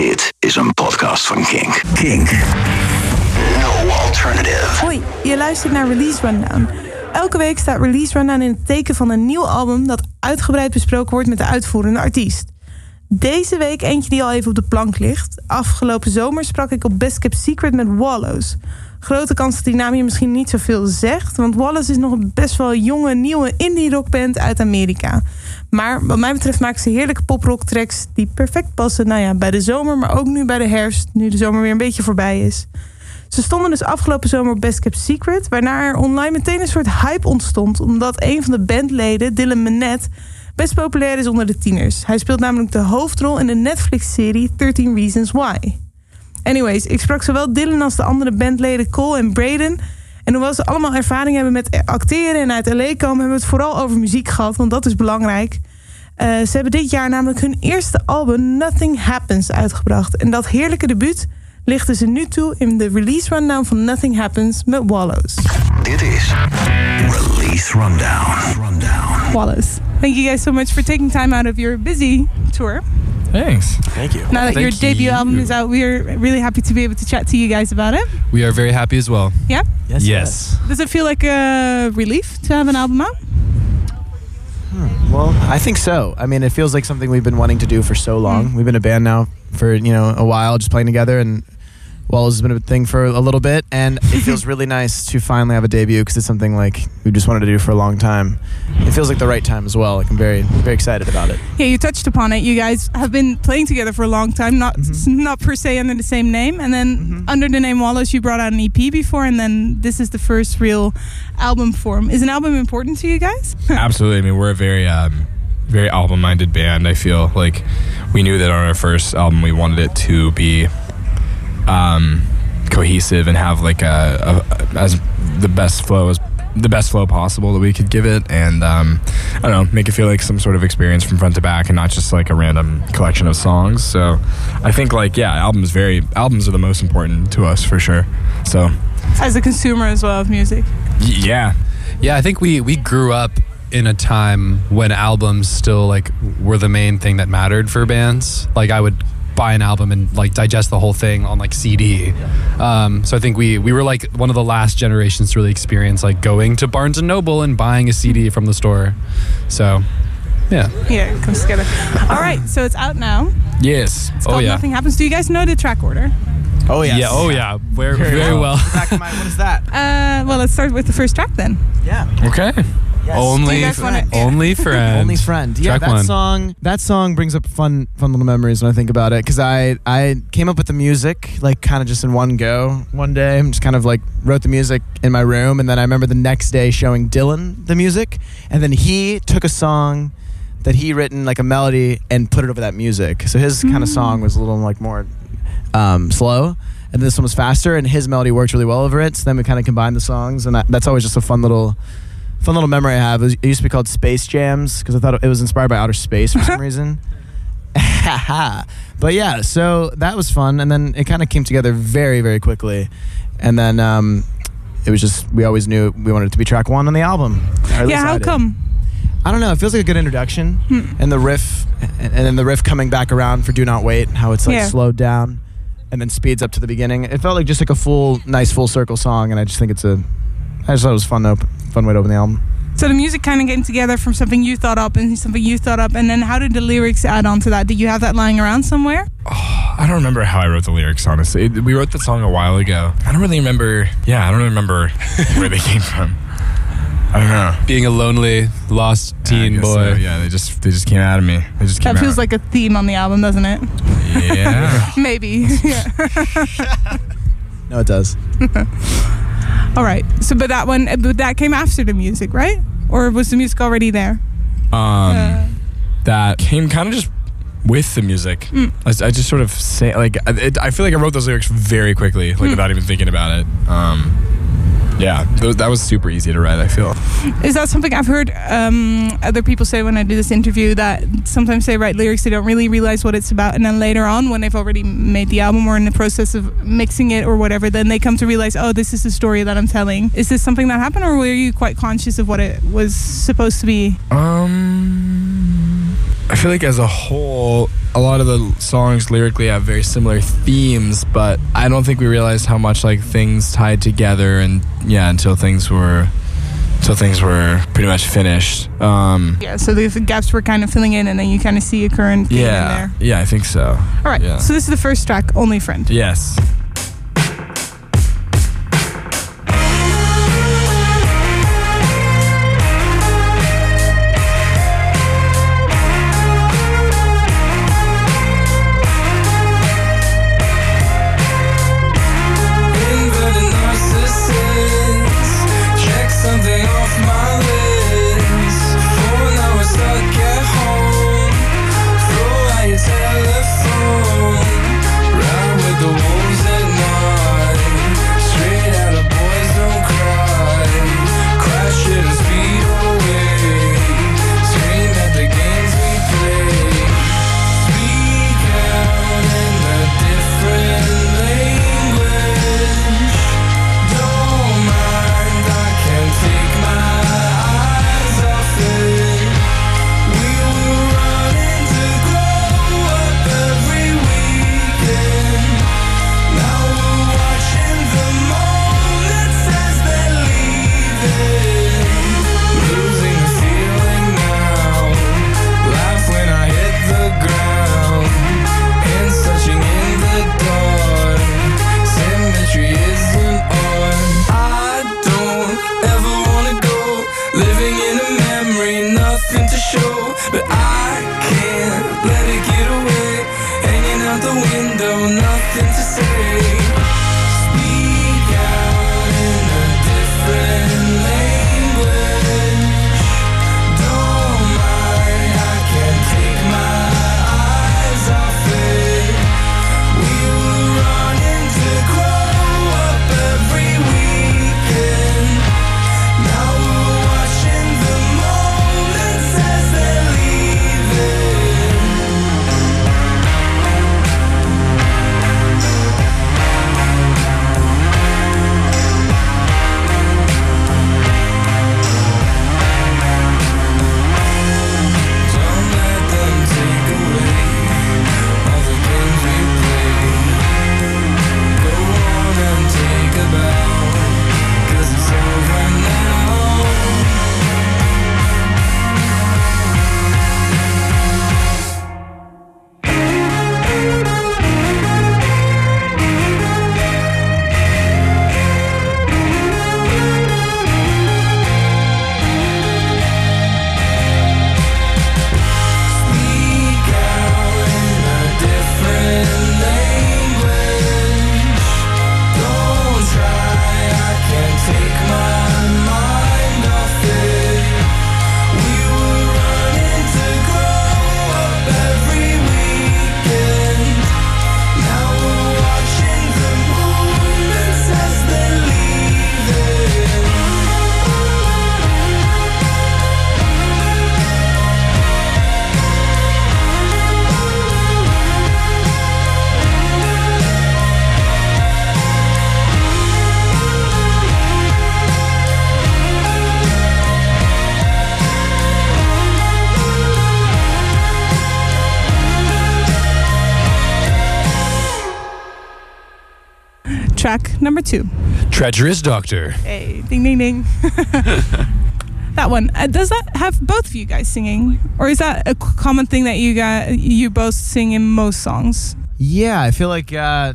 Dit is een podcast van Kink. Kink. No alternative. Hoi, je luistert naar Release Rundown. Elke week staat Release Rundown in het teken van een nieuw album dat uitgebreid besproken wordt met de uitvoerende artiest. Deze week eentje die al even op de plank ligt. Afgelopen zomer sprak ik op Best Kept Secret met Wallows. Grote kans dat die naam je misschien niet zoveel zegt, want Wallace is nog een best wel jonge, nieuwe indie rockband uit Amerika. Maar wat mij betreft maken ze heerlijke poprock tracks die perfect passen nou ja, bij de zomer, maar ook nu bij de herfst, nu de zomer weer een beetje voorbij is. Ze stonden dus afgelopen zomer op Best Kept Secret, waarna er online meteen een soort hype ontstond, omdat een van de bandleden, Dylan Minnette, best populair is onder de tieners. Hij speelt namelijk de hoofdrol in de Netflix-serie 13 Reasons Why. Anyways, ik sprak zowel Dylan als de andere bandleden Cole en Braden. En hoewel ze allemaal ervaring hebben met acteren en uit LA komen, hebben we het vooral over muziek gehad, want dat is belangrijk. Uh, ze hebben dit jaar namelijk hun eerste album Nothing Happens uitgebracht. En dat heerlijke debuut lichten ze nu toe in de release rundown van Nothing Happens met Wallows. Dit is Release Rundown. Rundown. Wallows. Thank you guys so much for taking time out of your busy tour. Thanks. Thank you. Now that your debut you. album is out, we are really happy to be able to chat to you guys about it. We are very happy as well. Yeah? Yes. Yes. Does it feel like a relief to have an album out? Hmm, well, I think so. I mean, it feels like something we've been wanting to do for so long. Mm. We've been a band now for you know a while, just playing together, and Wallows has been a thing for a little bit, and it feels really nice to finally have a debut because it's something like we just wanted to do for a long time. It feels like the right time as well. Like I'm very very excited about it. Yeah, you touched upon it. You guys have been playing together for a long time, not not per se under the same name, and then under the name Wallows, you brought out an EP before, and then this is the first real album form. Is an album important to you guys? Absolutely. I mean, we're a very, um, very album-minded band. I feel like we knew that on our first album we wanted it to be um, cohesive and have like a, a as the best flow as the best flow possible that we could give it, and um, I don't know, make it feel like some sort of experience from front to back, and not just like a random collection of songs. So, I think like yeah, albums very albums are the most important to us for sure. So, As a consumer as well of music. y- yeah, Yeah, I think we we grew up in a time when albums still like were the main thing that mattered for bands. Like I would buy an album and like digest the whole thing on like CD. Um, so I think we we were like one of the last generations to really experience like going to Barnes and Noble and buying a CD from the store. So yeah. Yeah, it comes together. All right, so it's out now. yes, It's Oh, yeah. Nothing Happens. Do you guys know the track order? Oh yes. Yeah. Oh yeah. Very very well. Back of my, what is that? Uh, well, let's start with the first track then. Yeah. okay. Yes. Only you guys wanna- only friend. Only friend. Yeah, Track that one. song. That song brings up fun, fun little memories when I think about it. Because I, I came up with the music like kind of just in one go one day. And just kind of like wrote the music in my room, and then I remember the next day showing Dylan the music, and then he took a song that he written like a melody and put it over that music. So his kind of song was a little like more um, slow. And this one was faster, and his melody worked really well over it. So then we kind of combined the songs, and that, that's always just a fun little, fun little memory I have. It, was, it used to be called Space Jams because I thought it was inspired by outer space for some reason. but yeah, so that was fun, and then it kind of came together very, very quickly, and then um, it was just we always knew we wanted it to be track one on the album. Or at least yeah, I how did. come? I don't know. It feels like a good introduction, and the riff, and, and then the riff coming back around for "Do Not Wait," how it's like Yeah. slowed down, and then speeds up to the beginning. It felt like just like a full, nice full circle song, and I just think it's a. I just thought it was fun. To op- fun way to open the album. So the music kind of came together from something you thought up and something you thought up, and then how did the lyrics add on to that? Did you have that lying around somewhere? I don't remember how I wrote the lyrics. Honestly, It- we wrote the song a while ago. I don't really remember. Yeah, I don't remember where they came from. I don't know. Being a lonely lost teen guess boy. so. Yeah, they just they just came out of me. They just came That feels out. like a theme on the album, doesn't it? yeah. Maybe. yeah. No, it does. All right. So, but that one, but that came after the music, right? Or was the music already there? Um, Uh, that came kind of just with the music. Mm. I, s- I just sort of say like I- it, I feel like I wrote those lyrics very quickly, like Mm. without even thinking about it. Um, yeah, th- that was super easy to write. I feel. Is that something I've heard um, other people say when I do this interview that sometimes they write lyrics, they don't really realize what it's about, and then later on, when they've already made the album or in the process of mixing it or whatever, then they come to realize, oh, this is the story that I'm telling. Is this something that happened, or were you quite conscious of what it was supposed to be? Um, I feel like as a whole, a lot of the songs lyrically have very similar themes, but I don't think we realized how much like things tied together, and yeah, until things were, until things were pretty much finished. Um, Yeah, so the gaps were kind of filling in, and then you kind of see a current yeah, there. yeah, I think so. All right, Yeah. so this is the first track, Only Friend. Yes. Number two. Treacherous Doctor. Hey, ding, ding, ding. that one. Uh, does that have both of you guys singing, or is that a c- common thing that you got you both sing in most songs? Yeah, I feel like uh,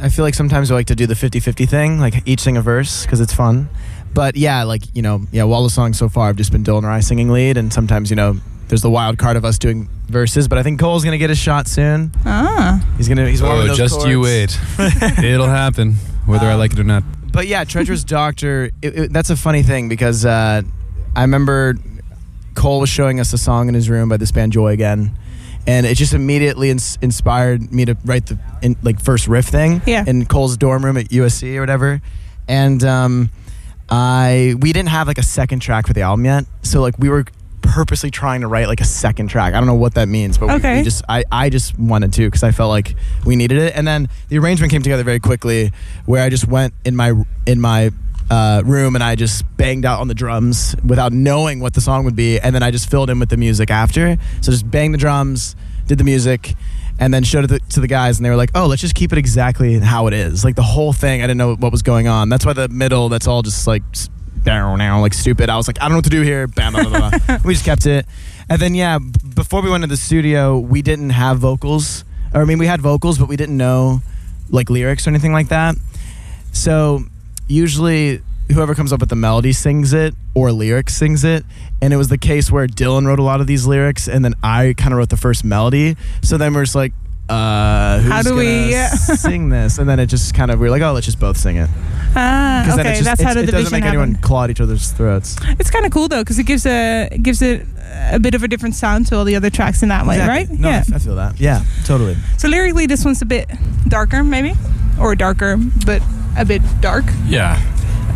I feel like sometimes I like to do the 50-50 thing, like each sing a verse because it's fun. But yeah, like you know, yeah, all the songs so far have just been Dylan and I singing lead, and sometimes you know, there's the wild card of us doing verses. But I think Cole's gonna get his shot soon. Ah, He's gonna he's warming Oh, those just you wait. It'll happen, whether I Um, like it or not. But yeah, Treacherous Doctor. It, it, that's a funny thing because uh, I remember Cole was showing us a song in his room by this band Joy Again, and it just immediately ins- inspired me to write the in, like first riff thing Yeah. in Cole's dorm room at USC or whatever. And um, I we didn't have like a second track for the album yet, so like we were purposely trying to write like a second track. I don't know what that means, but we- Okay. we, just I, I just wanted to because I felt like we needed it. And then the arrangement came together very quickly, where I just went in my in my uh, room and I just banged out on the drums without knowing what the song would be, and then I just filled in with the music after. So just banged the drums, did the music, and then showed it to, to the guys, and they were like, "Oh, let's just keep it exactly how it is, like the whole thing." I didn't know what was going on. That's why the middle, that's all just like down now, like stupid. I was like, I don't know what to do here. Bam, bam, bam, bam. we just kept it, and then yeah, b- before we went to the studio, we didn't have vocals. Or I mean, we had vocals, but we didn't know like lyrics or anything like that. So usually whoever comes up with the melody sings it or lyrics sings it. And it was the case where Dylan wrote a lot of these lyrics and then I kind of wrote the first melody. So then we're just like, uh, who's How do we- sing this? And then it just kind of, we are like, oh, let's just both sing it. Ah, 'Cause then okay, just, that's how it's- the it division doesn't make happened. anyone claw at each other's throats. It's kind of cool though, because it gives a it gives it a bit of a different sound to all the other tracks in that way, right? No, I, I feel that. Yeah, totally. So lyrically, this one's a bit darker, maybe, or darker, but a bit dark. Yeah.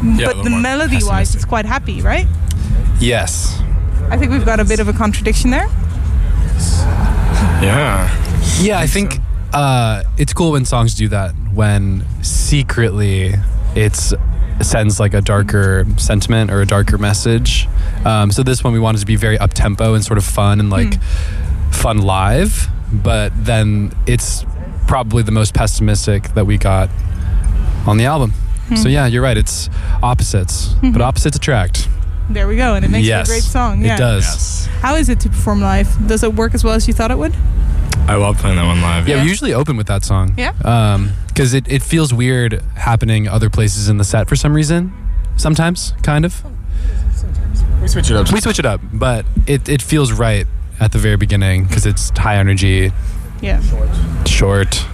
Yeah, but the melody-wise, it's quite happy, right? Yes. I think we've got a bit of a contradiction there. Yeah. Yeah, I think uh, it's cool when songs do that. When secretly it's sends like a darker sentiment or a darker message. Um, so this one we wanted to be very up tempo and sort of fun and like fun live, but then it's probably the most pessimistic that we got on the album. So yeah, you're right. It's opposites, but opposites attract. There we go, and it makes yes, it a great song. Yeah. It does. Yes. How is it to perform live? Does it work as well as you thought it would? I love playing that one live. Yeah, Yeah. we usually open with that song. Yeah? Um, because it, it feels weird happening other places in the set for some reason. Sometimes, kind of. We switch it up. We switch it up, but it, it feels right at the very beginning because it's high energy, Yeah. short.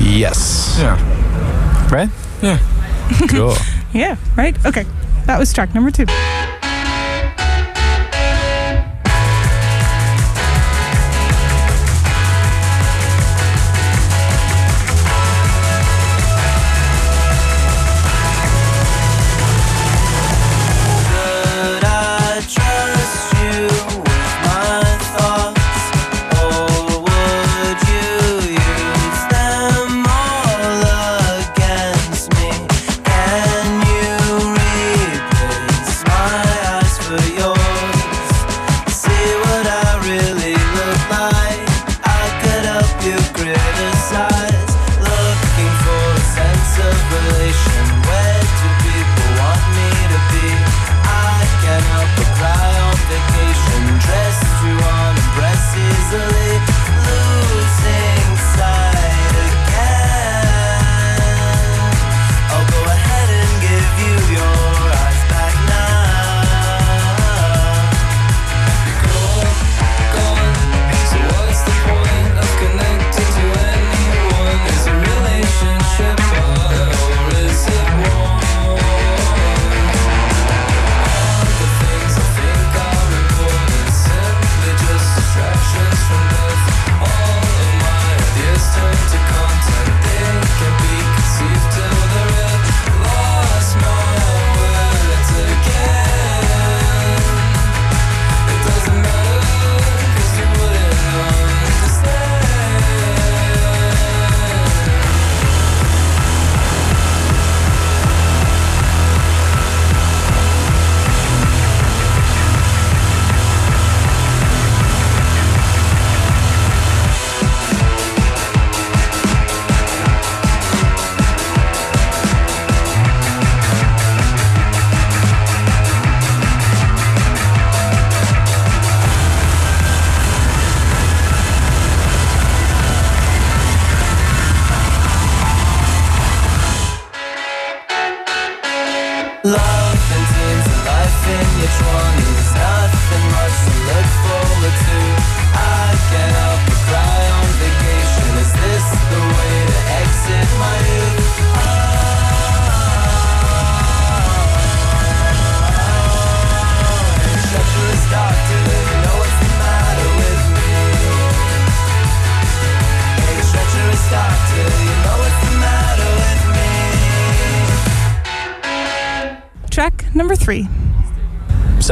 Yes. Yeah. Right? Yeah. Cool. Yeah. Right. Okay. That was track number two.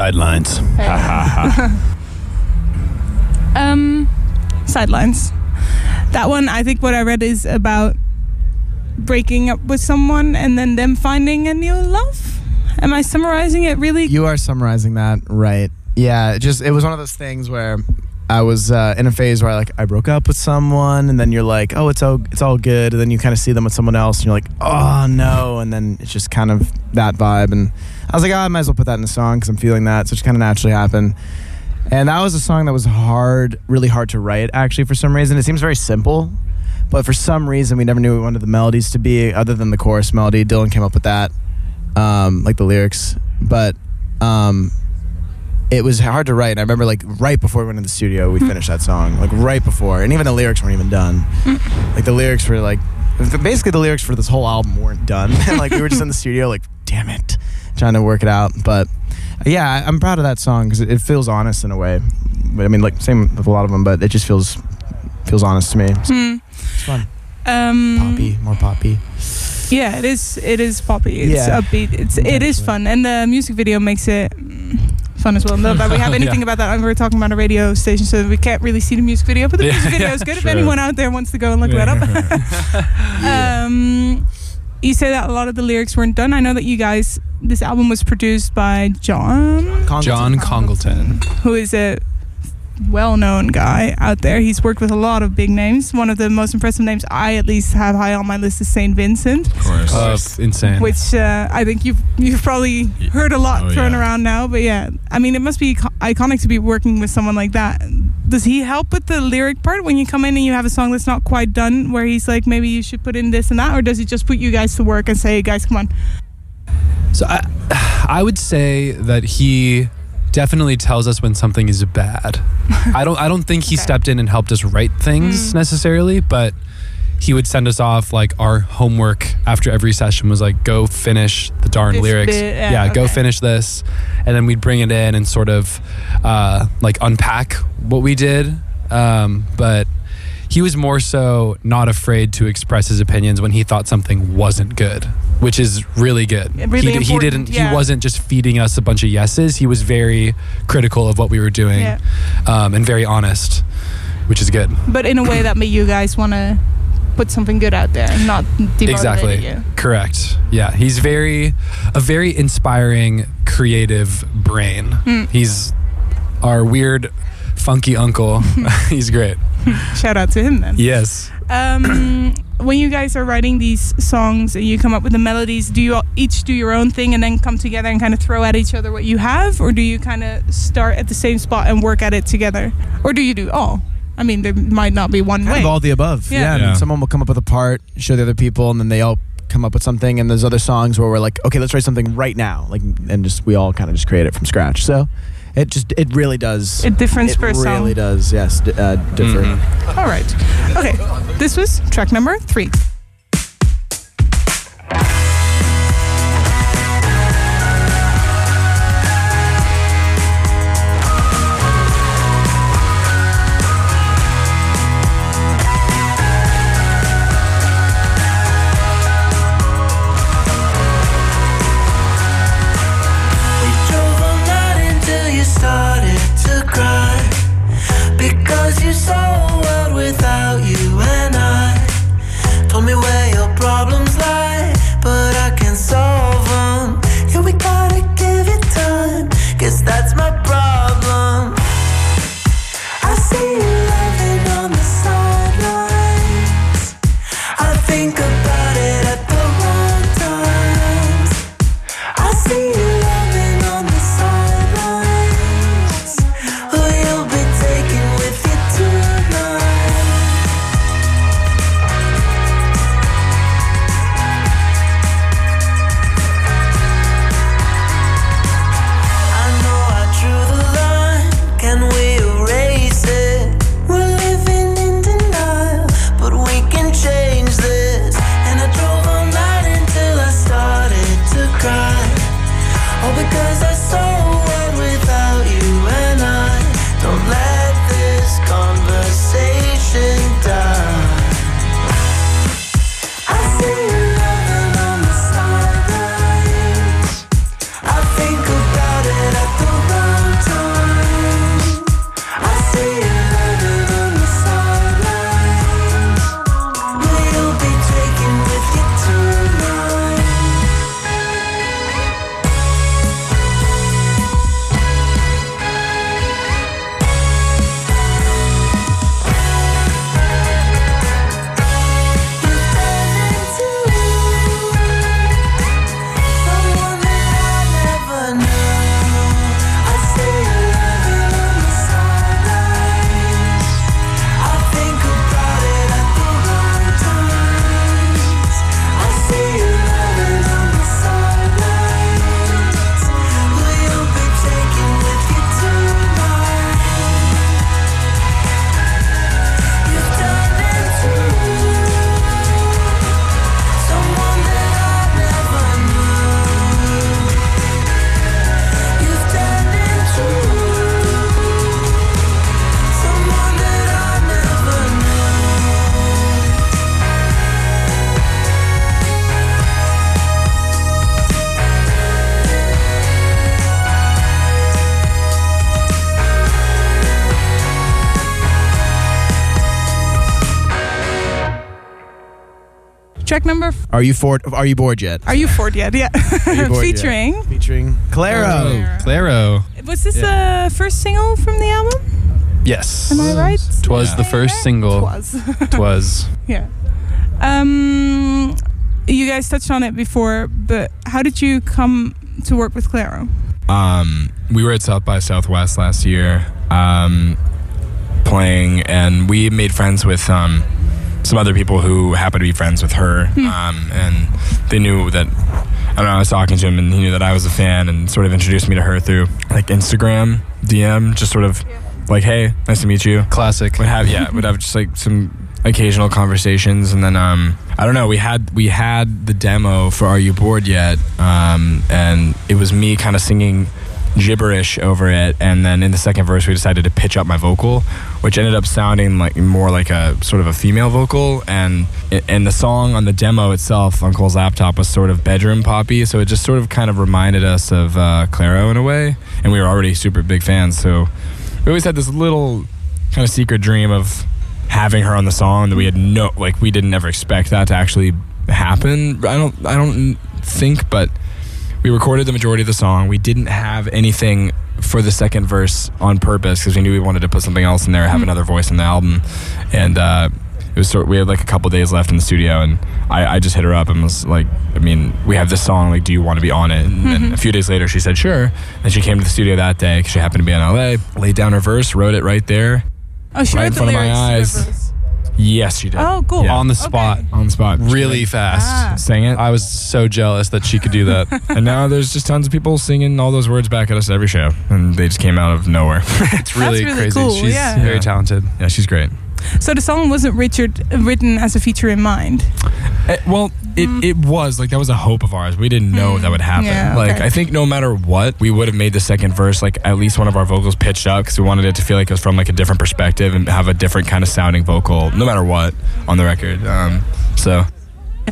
Sidelines. Um, sidelines. That one, I think what I read is about breaking up with someone and then them finding a new love. Am I summarizing it really? You are summarizing that right. Yeah, it just it was one of those things where I was uh, in a phase where I like I broke up with someone, and then you're like, oh, it's all it's all good, and then you kind of see them with someone else, and you're like, oh no, and then it's just kind of that vibe, and I was like, oh, I might as well put that in a song because I'm feeling that, so it just kind of naturally happened. And that was a song that was hard, really hard to write. Actually, for some reason, it seems very simple, but for some reason, we never knew what the melodies to be, other than the chorus melody. Dylan came up with that, um, like the lyrics, but. Um, it was hard to write. And I remember like right before we went in the studio, we finished that song. Like right before, and even the lyrics weren't even done. like the lyrics were like basically the lyrics for this whole album weren't done. and like we were just in the studio, like damn it, trying to work it out. But yeah, I'm proud of that song because it, feels honest in a way. But I mean, like same with a lot of them, but it just feels feels honest to me. So Hmm. It's fun. Um, Poppy, more poppy. Yeah, it is. It is poppy. It's Yeah. upbeat. It's it is fun, and the music video makes it mm, fun as well. Not that we have anything Yeah. about that. We were talking about a radio station, so we can't really see the music video. But the Yeah, music video yeah, is good. If anyone out there wants to go and look that up. um, you say that a lot of the lyrics weren't done. I know that you guys. This album was produced by John, Congleton. John Congleton. who is a well-known guy out there. He's worked with a lot of big names. One of the most impressive names I at least have high on my list is Saint Vincent. Of course. Uh, insane. which uh, I think you've you've probably heard a lot Oh, thrown yeah. around now. But yeah, I mean, it must be iconic to be working with someone like that. Does he help with the lyric part when you come in and you have a song that's not quite done, where he's like, maybe you should put in this and that, or does he just put you guys to work and say, hey, guys, come on? So I, I would say that he definitely tells us when something is bad. I don't I don't think he Okay. stepped in and helped us write things Mm. necessarily, but he would send us off like our homework after every session was like go finish the darn This lyrics. bit, yeah, go okay. finish this. And then we'd bring it in and sort of uh, like unpack what we did. Um, but he was more so not afraid to express his opinions when he thought something wasn't good, which is really good. Really he, he didn't. yeah. He wasn't just feeding us a bunch of yeses. He was very critical of what we were doing, Yeah. um, and very honest, which is good. But in a way that made you guys want to put something good out there, and not Exactly. you. Correct. Yeah, he's very a very inspiring, creative brain. Hmm. He's our weird, funky uncle. he's great. Shout out to him then. Yes. um, when you guys are writing these songs and you come up with the melodies, do you all each do your own thing and then come together and kind of throw at each other what you have, or do you kind of start at the same spot and work at it together, or do you do all? I mean, there might not be one Kind way. of all the above. Yeah. Yeah. and Yeah. someone will come up with a part, show the other people, and then they all come up with something. And there's other songs where we're like, okay, let's write something right now, like, and just we all kind of just create it from scratch. So it just it really does. It differs it per song. really does. Yes, d- uh, differ. Mhm. All right. Okay. This was track number three. Track number? f- Are you for? Are you bored yet? Are you Ford yet? Yeah. you bored yet? Featuring. Featuring Clairo. Oh. Clairo. Was this the first single from the album? Yes. Am I right? Twas the Saying first that? single. Twas. Twas. yeah. Um, you guys touched on it before, but how did you come to work with Clairo? Um, we were at South by Southwest last year, um, playing, and we made friends with um, some other people who happened to be friends with her, um, and they knew that. I don't know. I was talking to him, and he knew that I was a fan, and sort of introduced me to her through like Instagram DM, just sort of like, "Hey, nice to meet you." Classic. would have yeah would have just like some occasional conversations and then um i don't know we had we had the demo for are you bored yet um and it was me kind of singing gibberish over it and then in the second verse we decided to pitch up my vocal which ended up sounding like more like a sort of a female vocal and and the song on the demo itself on cole's laptop was sort of bedroom poppy so it just sort of kind of reminded us of uh, clairo in a way and we were already super big fans so we always had this little kind of secret dream of having her on the song that we had no like we didn't ever expect that to actually happen. I don't i don't think but we recorded the majority of the song. We didn't have anything for the second verse on purpose because we knew we wanted to put something else in there have another voice in the album. And uh it was sort we had like a couple days left in the studio and I, I just hit her up and was like I mean we have this song like do you want to be on it? And, and a few days later she said sure. And she came to the studio that day because she happened to be in LA laid down her verse wrote it right there Oh, she Right wrote in front of my eyes. Verse. Yes, she did. Oh, cool. Yeah. On the Okay. spot. on the spot. Really fast. Ah. sang it. I was so jealous that she could do that. and now there's just tons of people singing all those words back at us every show, and they just came out of nowhere. It's really, really crazy. cool, She's yeah. very talented. yeah, she's great. So the song wasn't Richard written as a feature in mind. Eh, well, it, it was like that was a hope of ours. We didn't know that would happen. Yeah, Like okay. I think no matter what, we would have made the second verse like at least one of our vocals pitched up because we wanted it to feel like it was from like a different perspective and have a different kind of sounding vocal, no matter what on the record. Um, so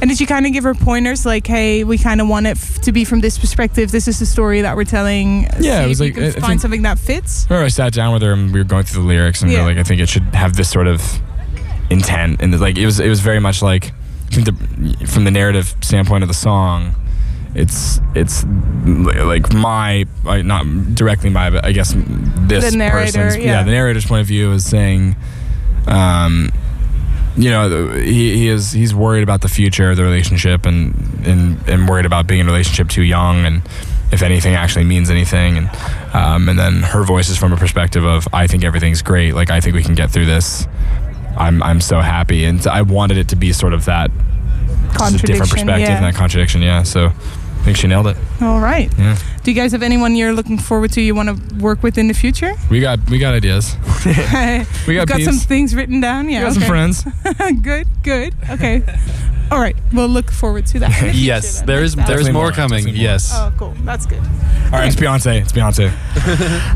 And did you kind of give her pointers like, hey, we kind of want it f- to be from this perspective. This is the story that we're telling. Yeah, it was like- you I- I can find think- something that fits. remember I sat down with her and we were going through the lyrics and we Yeah. like, I think it should have this sort of intent and like it was it was very much like from the from the narrative standpoint of the song. It's it's like my not directly my but I guess this The narrator, person's yeah. the narrator's point of view is saying, um, you know he, he is he's worried about the future of the relationship and and and worried about being in a relationship too young and if anything actually means anything. And um, and then her voice is from a perspective of I think everything's great. Like I think we can get through this. I'm I'm so happy. And I wanted it to be sort of that just a different Contradiction, perspective yeah. and that contradiction. Yeah so I think she nailed it. All right. yeah Do you guys have anyone you're looking forward to you want to work with in the future? we got we got ideas we You've got, got some things written down. Yeah. we got some friends good, good. Okay. All right. We'll look forward to that. the Yes, then. there is there is more more, coming. more. Yes. Oh, cool. That's good. all right it's Beyonce it's Beyonce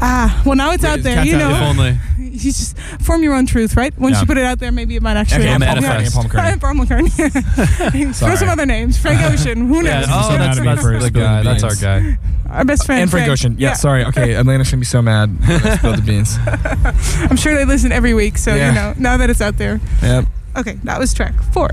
Ah, well, now it's out there. You know, If only. you just form your own truth, right? Once Yeah. you put it out there, maybe it might actually Okay, happen. Paul McCartney, Paul McCartney. Paul McCartney. Throw some other names. Frank Ocean. Who knows? Yeah, oh, so mad that's, at that's for the guy. That's our guy. Our best friend. and Frank Ocean yeah, sorry okay Atlanta's gonna be so mad I spilled the beans I'm sure they listen every week, so Yeah. you know. Now that it's out there. yep Okay, that was track four.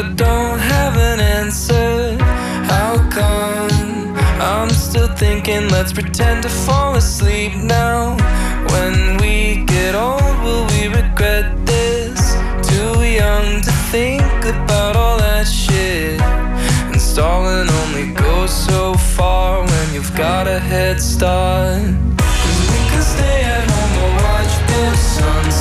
But don't have an answer. How come? I'm still thinking, let's pretend to fall asleep now. When we get old, will we regret this? Too young to think about all that shit. And stalling only goes so far when you've got a head start. Cause we could stay at home or watch the sunset.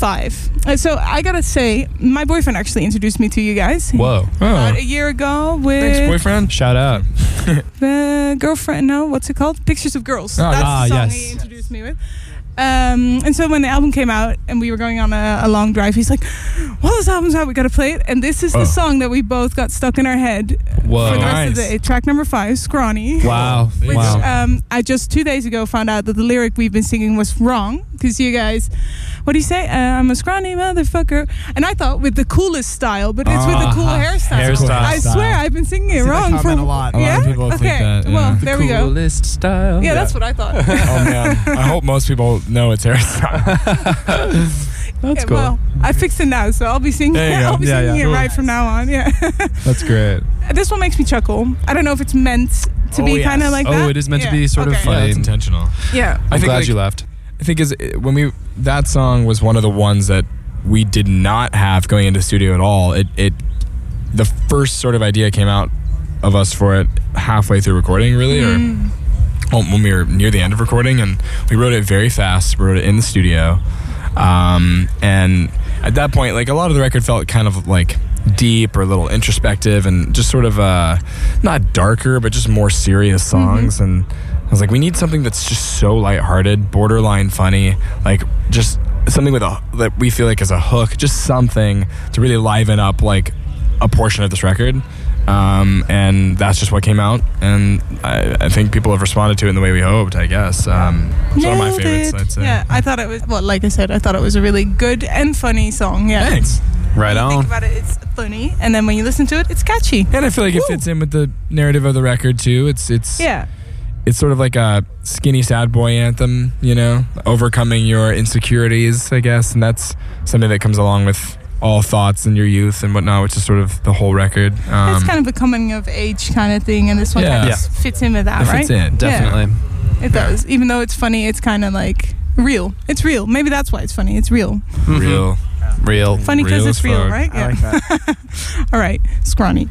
Five. Uh, So I gotta say, my boyfriend actually introduced me to you guys. Whoa. About Oh, a year ago with thanks, boyfriend. Shout out. the girlfriend. No, what's it called? Pictures of Girls. Oh, That's ah, the song yes. he introduced me with. Um, and so when the album came out and we were going on a, a long drive, he's like, "Well, this album's out. We gotta play it." And this is Oh. the song that we both got stuck in our head Whoa. for the rest of the day. Track number five, "Scrawny." Wow. Which wow. um, I just two days ago found out that the lyric we've been singing was wrong because you guys, what do you say? Uh, I'm a scrawny motherfucker, and I thought with the coolest style, but it's with the cool Uh-huh. hairstyle. Hairstyle. I swear I've been singing it wrong for a lot. A lot yeah. of people okay. think that, yeah. Well, The there we go. Coolest style. Yeah, that's what I thought. Oh man, I hope most people know it's hairstyle. That's Yeah, cool. Well, I fixed it now, so I'll be singing. There you go. I'll be Yeah, singing yeah. it Cool. right from now on. Yeah. That's great. this one makes me chuckle. I don't know if it's meant to Oh, be yes. kind of like Oh, that. it is meant to Yeah. be sort of Okay. funny. yeah, that's intentional. Yeah. I I'm think glad like, you left. I think is when we that song was one of the ones that we did not have going into studio at all. It it the first sort of idea came out of us for it halfway through recording, really, or well, when we were near the end of recording, and we wrote it very fast. We wrote it in the studio, um, and at that point, like a lot of the record felt kind of like deep or a little introspective, and just sort of uh, not darker, but just more serious songs. And I was like, we need something that's just so lighthearted, borderline funny, like just something with a that we feel like is a hook, just something to really liven up like a portion of this record. Um, and that's just what came out, and I, I think people have responded to it in the way we hoped. I guess um, it's one of my favorites. it. I'd say. Yeah, I thought it was. Well, like I said, I thought it was a really good and funny song. Yeah. Thanks. Right When you think about it, it's funny, and then when you listen to it, it's catchy. And I feel like it fits in with the narrative of the record too. It's it's Yeah. it's sort of like a skinny sad boy anthem, you know, overcoming your insecurities, I guess, and that's something that comes along with all thoughts in your youth and whatnot, which is sort of the whole record. Um, it's kind of a coming of age kind of thing, and this one Yeah. kind of fits in with that, it right? fits in. Definitely. It does. Even though it's funny, it's kind of like real. It's real. Maybe that's why it's funny. It's real. Real. Real. Funny because it's as real, fuck. right? I like that. All right. Scrawny.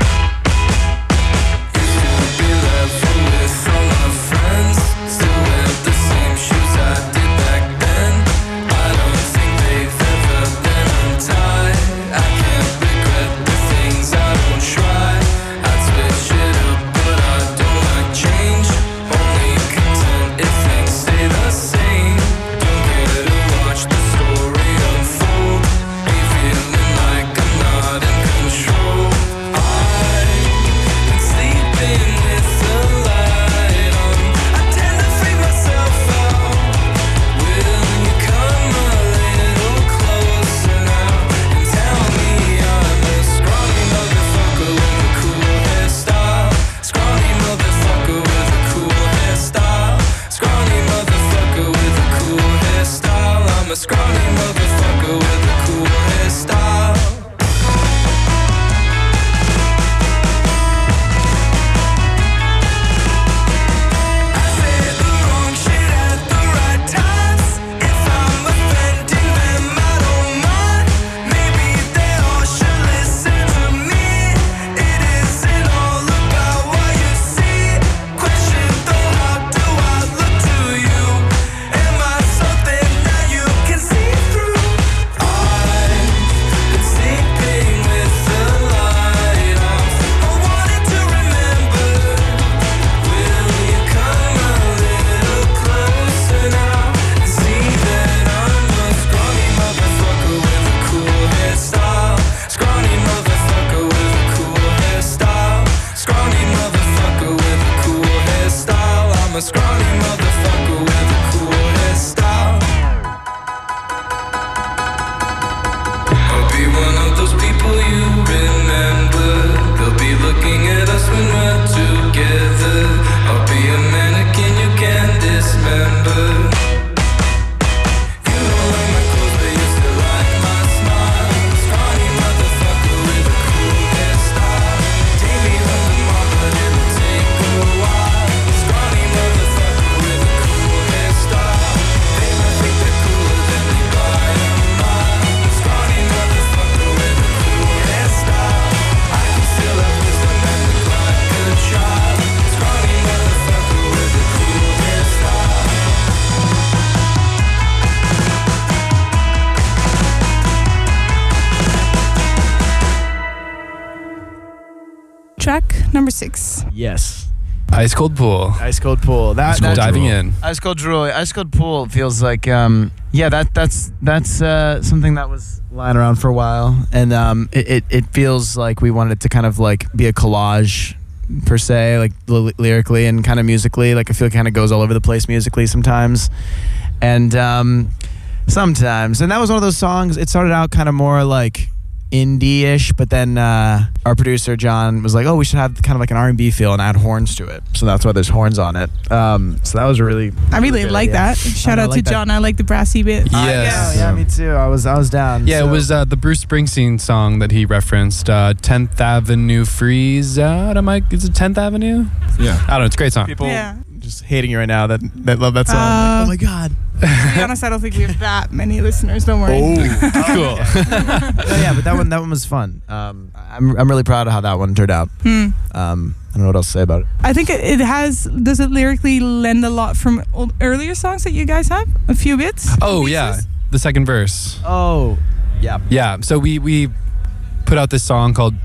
Ice cold pool. Ice cold pool. That, Ice cold that Diving in. Ice cold drool. Ice cold pool feels like um yeah that that's that's uh, something that was lying around for a while and um it, it, it feels like we wanted to kind of like be a collage per se like ly- lyrically and kind of musically like I feel it kind of goes all over the place musically sometimes and um sometimes and that was one of those songs it started out kind of more like indie-ish but then uh, our producer john was like oh we should have kind of like an r&b feel and add horns to it so that's why there's horns on it um, so that was really I really good like idea. that. Shout I out like to that. John. I like the brassy bit. Yes. yeah, yeah, me too. I was I was down. Yeah, So- it was uh, the Bruce Springsteen song that he referenced. Uh, 10th Avenue Freeze Out. Am I? Is it 10th Avenue? Yeah. I don't know. It's a great song. people Yeah. just hating you right now that that love that song. Uh, like, oh my god. To be honest, I don't think we have that many listeners. Don't worry. Oh, cool. No, yeah, but that one that one was fun. Um, I'm I'm really proud of how that one turned out. Hmm. Um, I don't know what else to say about it. I think it, it has. Does it lyrically lend a lot from old, earlier songs that you guys have? A few bits. Oh, Pieces? yeah. The second verse. Oh, yeah. Yeah. So we we put out this song called.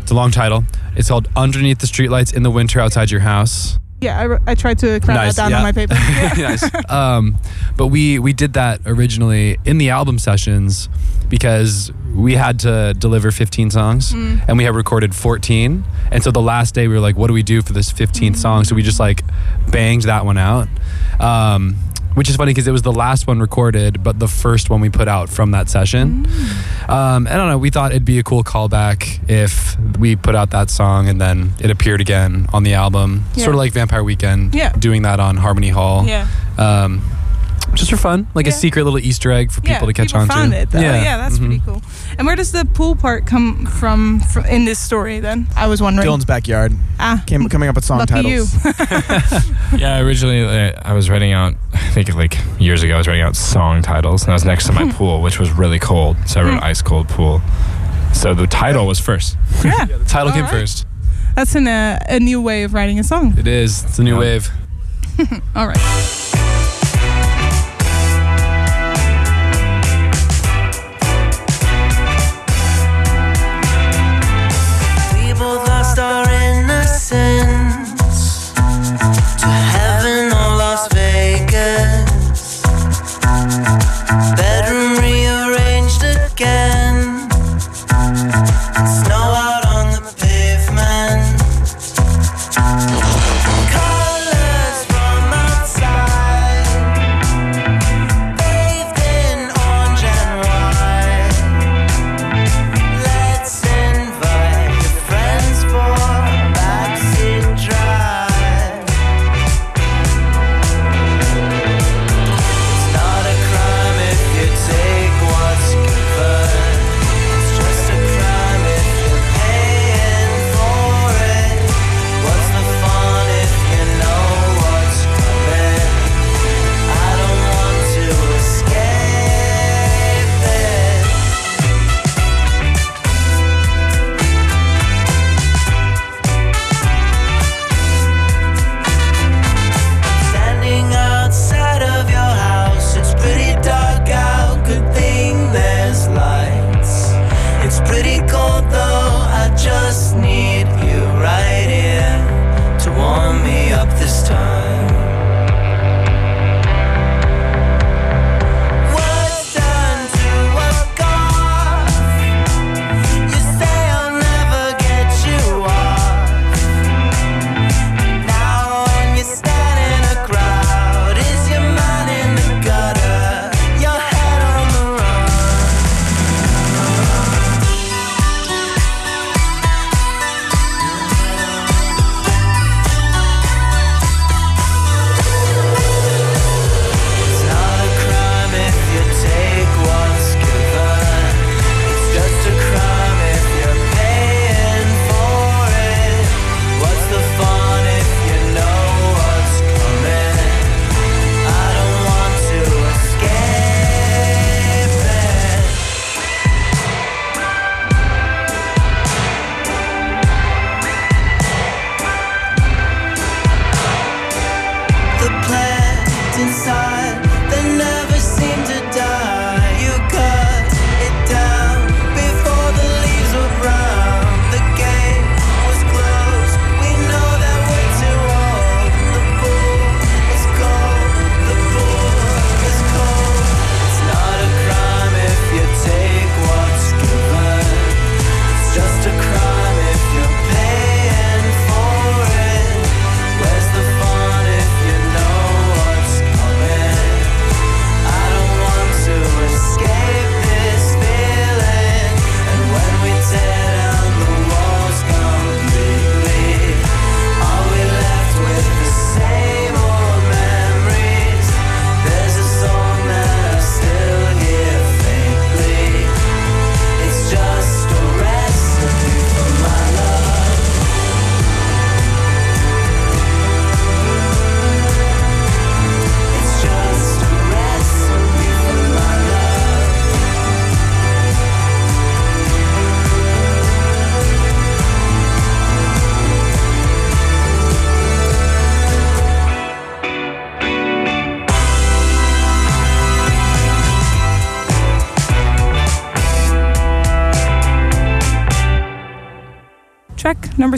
It's a long title. It's called "Underneath the Streetlights in the Winter Outside Your House." Yeah, I, I tried to crowd Nice, that down yeah. on my paper. nice. Um, but we we did that originally in the album sessions because we had to deliver 15 songs and we had recorded 14 and so the last day we were like what do we do for this 15th song so we just like banged that one out um, which is funny because it was the last one recorded but the first one we put out from that session um, i don't know we thought it'd be a cool callback if we put out that song and then it appeared again on the album Yeah. sort of like vampire weekend Yeah. doing that on harmony hall yeah. um, just for fun, like Yeah. a secret little Easter egg for people yeah, to catch people on found to. it though. Yeah, that's mhm. pretty cool. And where does the pool part come from, fr in this story? Then I was wondering. Dylan's backyard ah, came coming up with song lucky titles. you. Yeah, originally uh, I was writing out, I think like years ago, I was writing out song titles, and I was next to my pool, which was really cold. So I wrote Ice Cold Pool. So the title was first. yeah, The title came All right. first. that's an, uh, a new way of writing a song. It is. It's a new Yeah. wave. All right. Innocence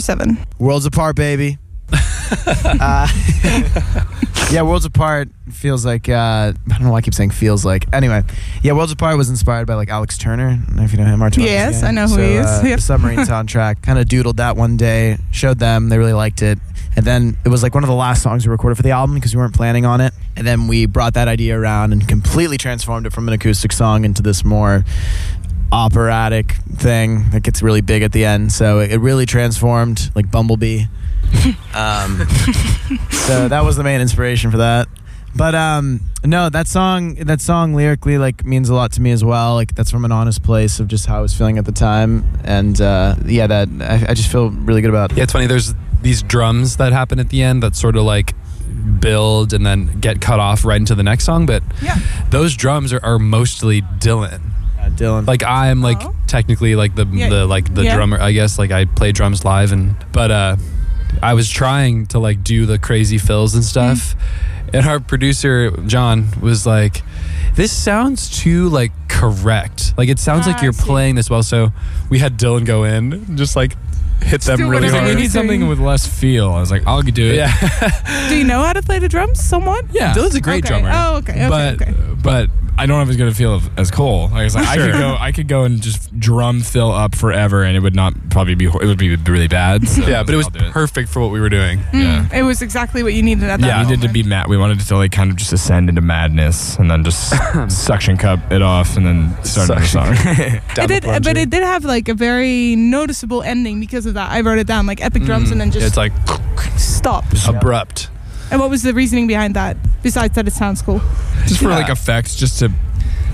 number seven. Worlds Apart, baby. uh, yeah, Worlds Apart feels like uh, I don't know why I keep saying feels like. Anyway, yeah, Worlds Apart was inspired by like Alex Turner. I don't know if you know him, Artur. Yes, I know who so, he is. Uh, Yep. The submarine soundtrack. Kind of doodled that one day. Showed them. They really liked it. And then it was like one of the last songs we recorded for the album because we weren't planning on it. And then we brought that idea around and completely transformed it from an acoustic song into this more operatic thing that gets really big at the end. So it, it really transformed like Bumblebee. um, so that was the main inspiration for that. But um, no, that song, that song lyrically like means a lot to me as well. Like that's from an honest place of just how I was feeling at the time, and uh, yeah, that I, I just feel really good about. Yeah, it's funny. There's these drums that happen at the end that sort of like build and then get cut off right into the next song. But Yeah. those drums are, are mostly Dylan. Dylan. Like I'm like Oh. technically like the Yeah. the like the Yeah. drummer. I guess like I play drums live and but uh, I was trying to like do the crazy fills and stuff, Mm-hmm. and our producer John was like. This sounds too like correct. Like it sounds Ah, like you're playing this well. So we had Dylan go in, just like hit them do really hard. like, we need something with less feel. I was like, I'll do it. Yeah, Do you know how to play the drums somewhat? yeah. Dylan's a great Okay. drummer. Oh, okay. Okay. but okay. but I don't know if it's gonna feel as cool. Like, I was like, I could go, I could go and just drum fill up forever, and it would not probably be. It would be really bad. So yeah, but it was I'll it. perfect for what we were doing. Hmm. Yeah. It was exactly what you needed at that Yeah, we moment. needed to be mad. We wanted it to like kind of just ascend into madness, and then just suction cup it off, and then start another song. It did, but it did have like a very noticeable ending because of that. I wrote it down like epic drums mm. and then just it's like stop. abrupt. And what was the reasoning behind that? Besides that, it sounds cool. just for Yeah. like effects, just to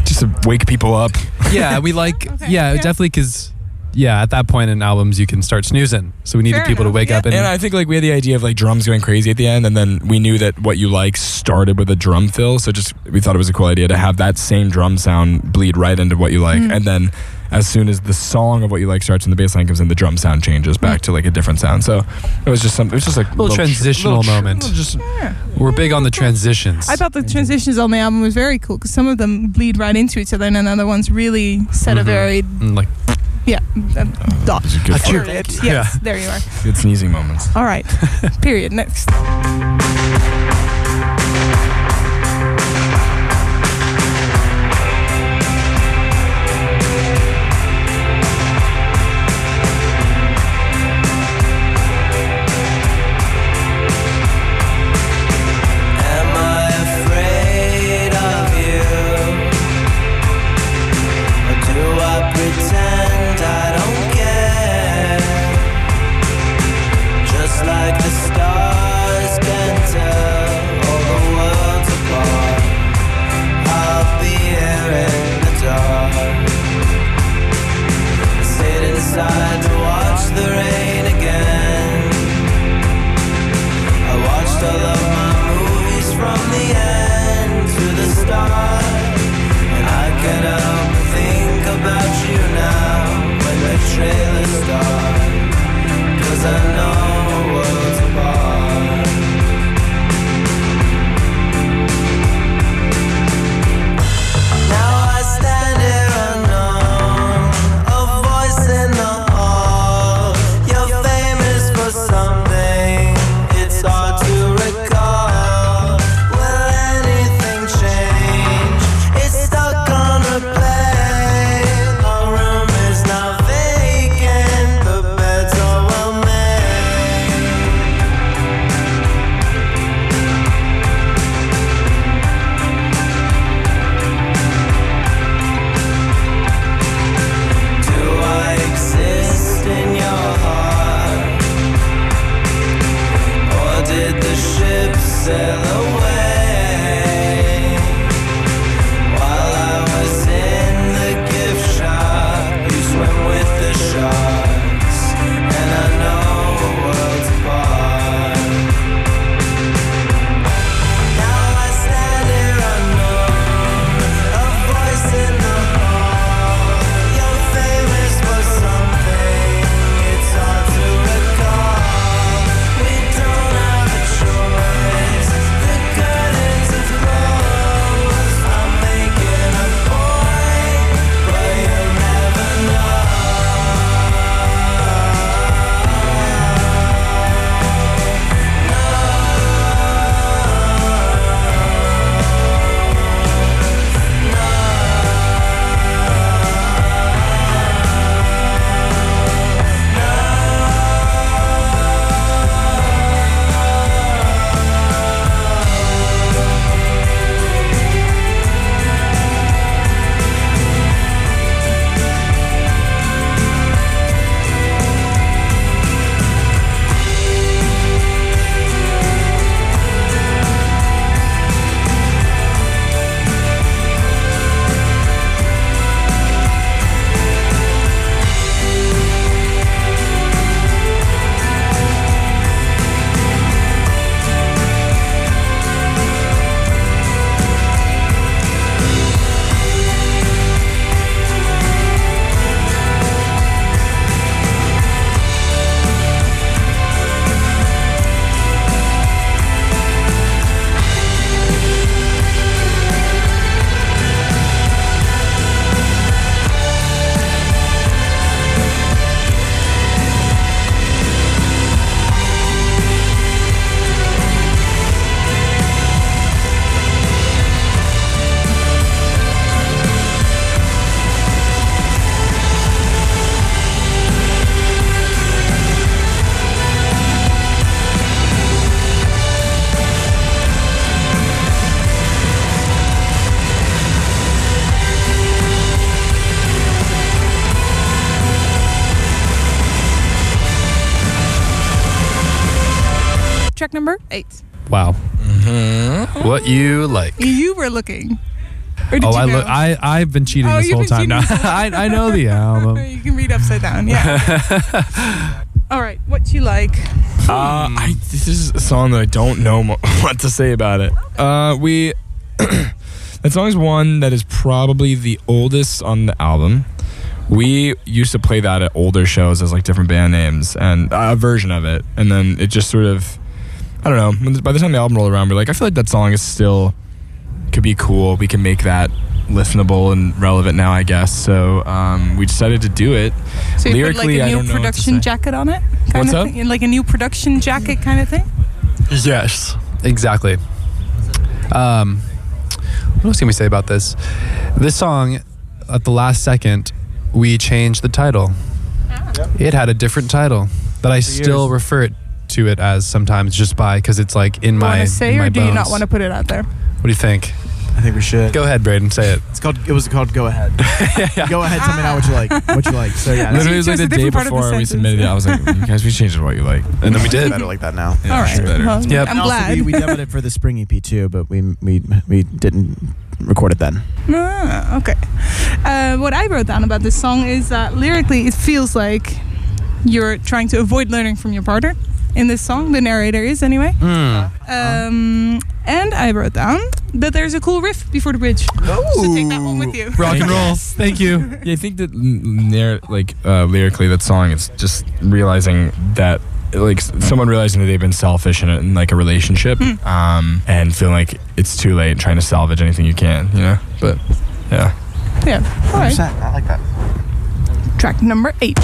just to wake people up. Yeah, we like Okay, yeah, yeah. definitely because yeah, at that point in albums you can start snoozing. So we needed Fair people enough, to wake yeah. up and, And I think like we had the idea of like drums going crazy at the end, and then we knew that what you like started with a drum fill. So just we thought it was a cool idea to have that same drum sound bleed right into what you like, Mm. and then as soon as the song of what you like starts and the bass line comes in, the drum sound changes back to like a different sound. So it was just some. It was just like Little tr- transitional tr- moment. little just we're big on the transitions. I thought the transitions on the album was very cool because some of them bleed right into each other, and then other ones really set a Mhm. very Mm, like yeah uh, dot. good Achoo. Yes, Yeah. there you are. good sneezing moments. All right. Period. Next. What you like? You were looking. Or did Oh, you I know? look. I I've been cheating Oh, this whole time now. I. I know the album. you can read upside down. Yeah. All right. What do you like? Uh, I, this is a song that I don't know mo- what to say about it. Uh, we that song is one that is probably the oldest on the album. We used to play that at older shows as like different band names and a version of it, and then it just sort of I don't know. By the time the album rolled around, we're like, I feel like that song is still could be cool. We can make that listenable and relevant now, I guess. So um, we decided to do it. So you Lyrically, put like I a new don't know what production jacket on it, kind What's of up? thing? like a new production jacket kind of thing. Yes. Exactly. Um, what else can we say about this? This song, at the last second, we changed the title. It had a different title that I still years. refer it to it as sometimes just by because it's like in my. want to say, in my or do you not want to put it out there? What do you think? I think we should. Go ahead, Braeden. Say it. It's called. It was called Go Ahead. Go ahead. Tell me now what you like. What you like. So yeah. Literally, it was like the day different part of the before we submitted it. I was like, you guys, we changed it to what you like. And then we did. better like that now. Yeah, All right. sure, better. Well, Yep. I'm And also, glad. we, we demoed it for the spring EP too, but we we we didn't record it then. Ah, okay. Uh, what I wrote down about this song is that lyrically, it feels like you're trying to avoid learning from your partner. In this song, the narrator is anyway. Hmm. Um, and I wrote down that there's a cool riff before the bridge. So take that one with you. Rock and roll. Thank you. Yeah, I think that n- like uh, lyrically, that song is just realizing that like someone realizing that they've been selfish in, a, in like a relationship, um, and feeling like it's too late, and trying to salvage anything you can, you know. But yeah, Yeah. All right. I like that. Track number eight.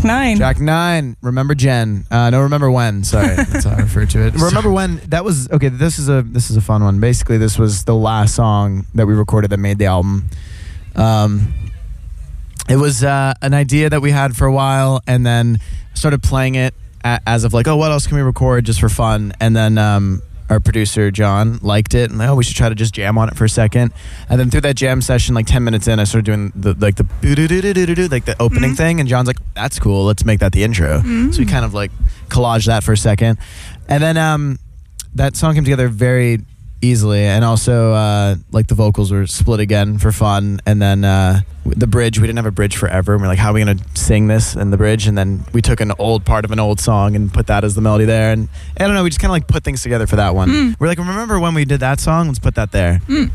Track nine. Track nine. Remember Jen? Uh, no, remember when? Sorry, that's how I refer to it. Remember when? That was okay. This is a this is a fun one. Basically, this was the last song that we recorded that made the album. Um, it was uh, an idea that we had for a while, and then started playing it a- as of like, oh, what else can we record just for fun? And then um, our producer John liked it, and oh, we should try to just jam on it for a second. And then through that jam session, like ten minutes in, I started doing the like the like the opening thing, and John's like, that's cool, let's make that the intro. So we kind of like collage that for a second, and then um, that song came together very easily. And also uh, like the vocals were split again for fun. And then uh, the bridge we didn't have a bridge forever. And we're like how are we going to sing this in the bridge? And then we took an old part of an old song and put that as the melody there. And i don't know we just kind of like put things together for that one. We're like remember when we did that song? Let's put that there. Um,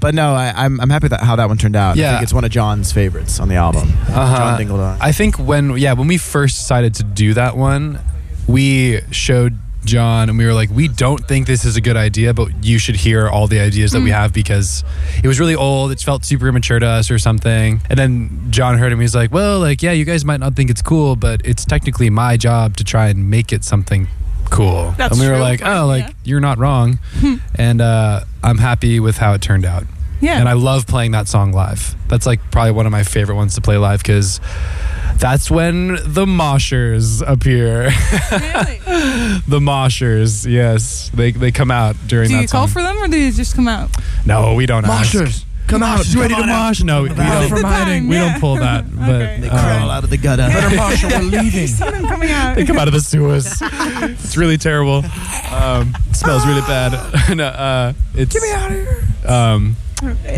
but no I, I'm, I'm happy with that, how that one turned out. I Yeah. think it's one of john's favorites on the album. Uh-huh. john dingledong I think when yeah, when we first decided to do that one, we showed John and we were like, we don't think this is a good idea, but you should hear all the ideas that we have because it was really old. It felt super immature to us or something. And then John heard him. He's like, well, like yeah, you guys might not think it's cool, but it's technically my job to try and make it something cool. That's and we were true. like, oh, like Yeah. you're not wrong. and uh, I'm happy with how it turned out. Yeah. And I love playing that song live. That's like probably one of my favorite ones to play live because that's when the moshers appear. really? the moshers, yes, they they come out during Do that you call for them or do you just come out? no, we don't ask. come out You ready to mosh? No, we don't. from hiding. We don't pull that. But Okay. They um, crawl out of the gutter You see them coming out. they come out of the sewers. it's really terrible. Um, it smells really bad. no, uh, it's, Get me out of here. Um,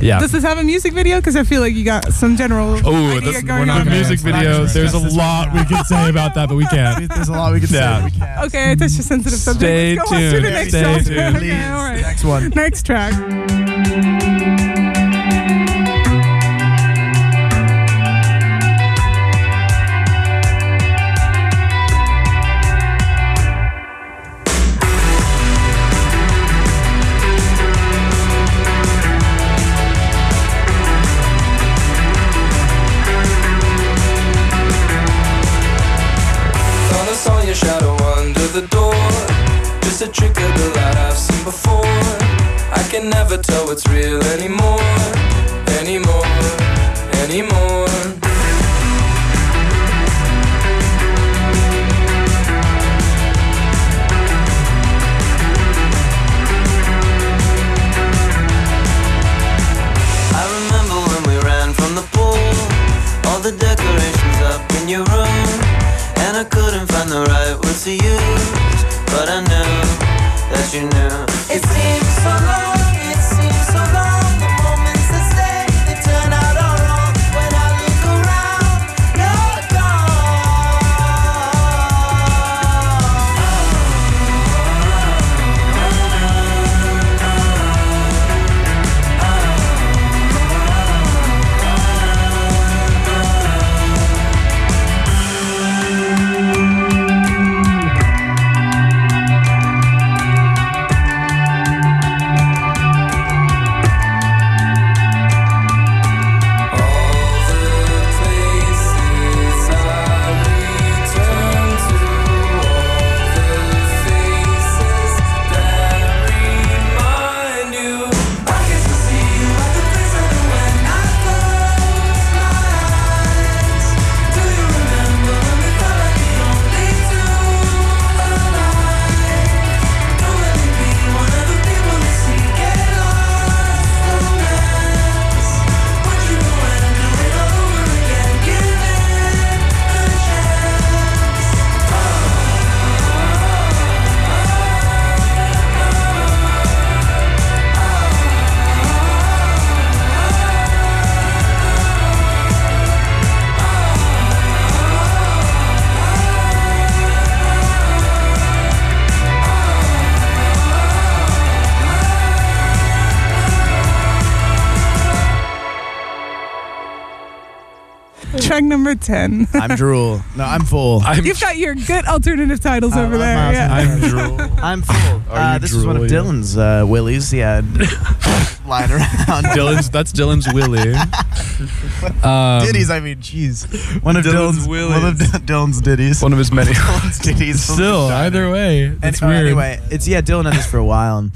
yeah. Does this have a music video? Because I feel like you got some general. Oh, idea we're not on the there. music video. There's a lot we can say about that, but we can't. there's a lot we can Yeah. say we can't. Okay, that's your sensitive subject. Stay Let's go on to the next Stay song. tuned. Okay, all right. next one Next track. The door. Just a trick of the light I've seen before. I can never tell what's real anymore. Anymore. Anymore. I remember when we ran from the pool, all the decorations up in your room, I couldn't find the right words to use, but I knew that you knew. It seems so long, it seems so long. Number 10. I'm drool. No, I'm full. I'm, You've got your good alternative titles I over love there. Miles Yeah. I'm drool. I'm full. Uh, you this is one of drool, yeah? Dylan's uh, willies. Yeah, lying around. Dylan's that's Dylan's Willie. Um, ditties. I mean, jeez. One of Dylan's Dylan's, one of Dylan's ditties. One of his many. Dylan's ditties. Still, either way, And, it's uh, weird. Anyway, it's yeah. Dylan had this for a while, and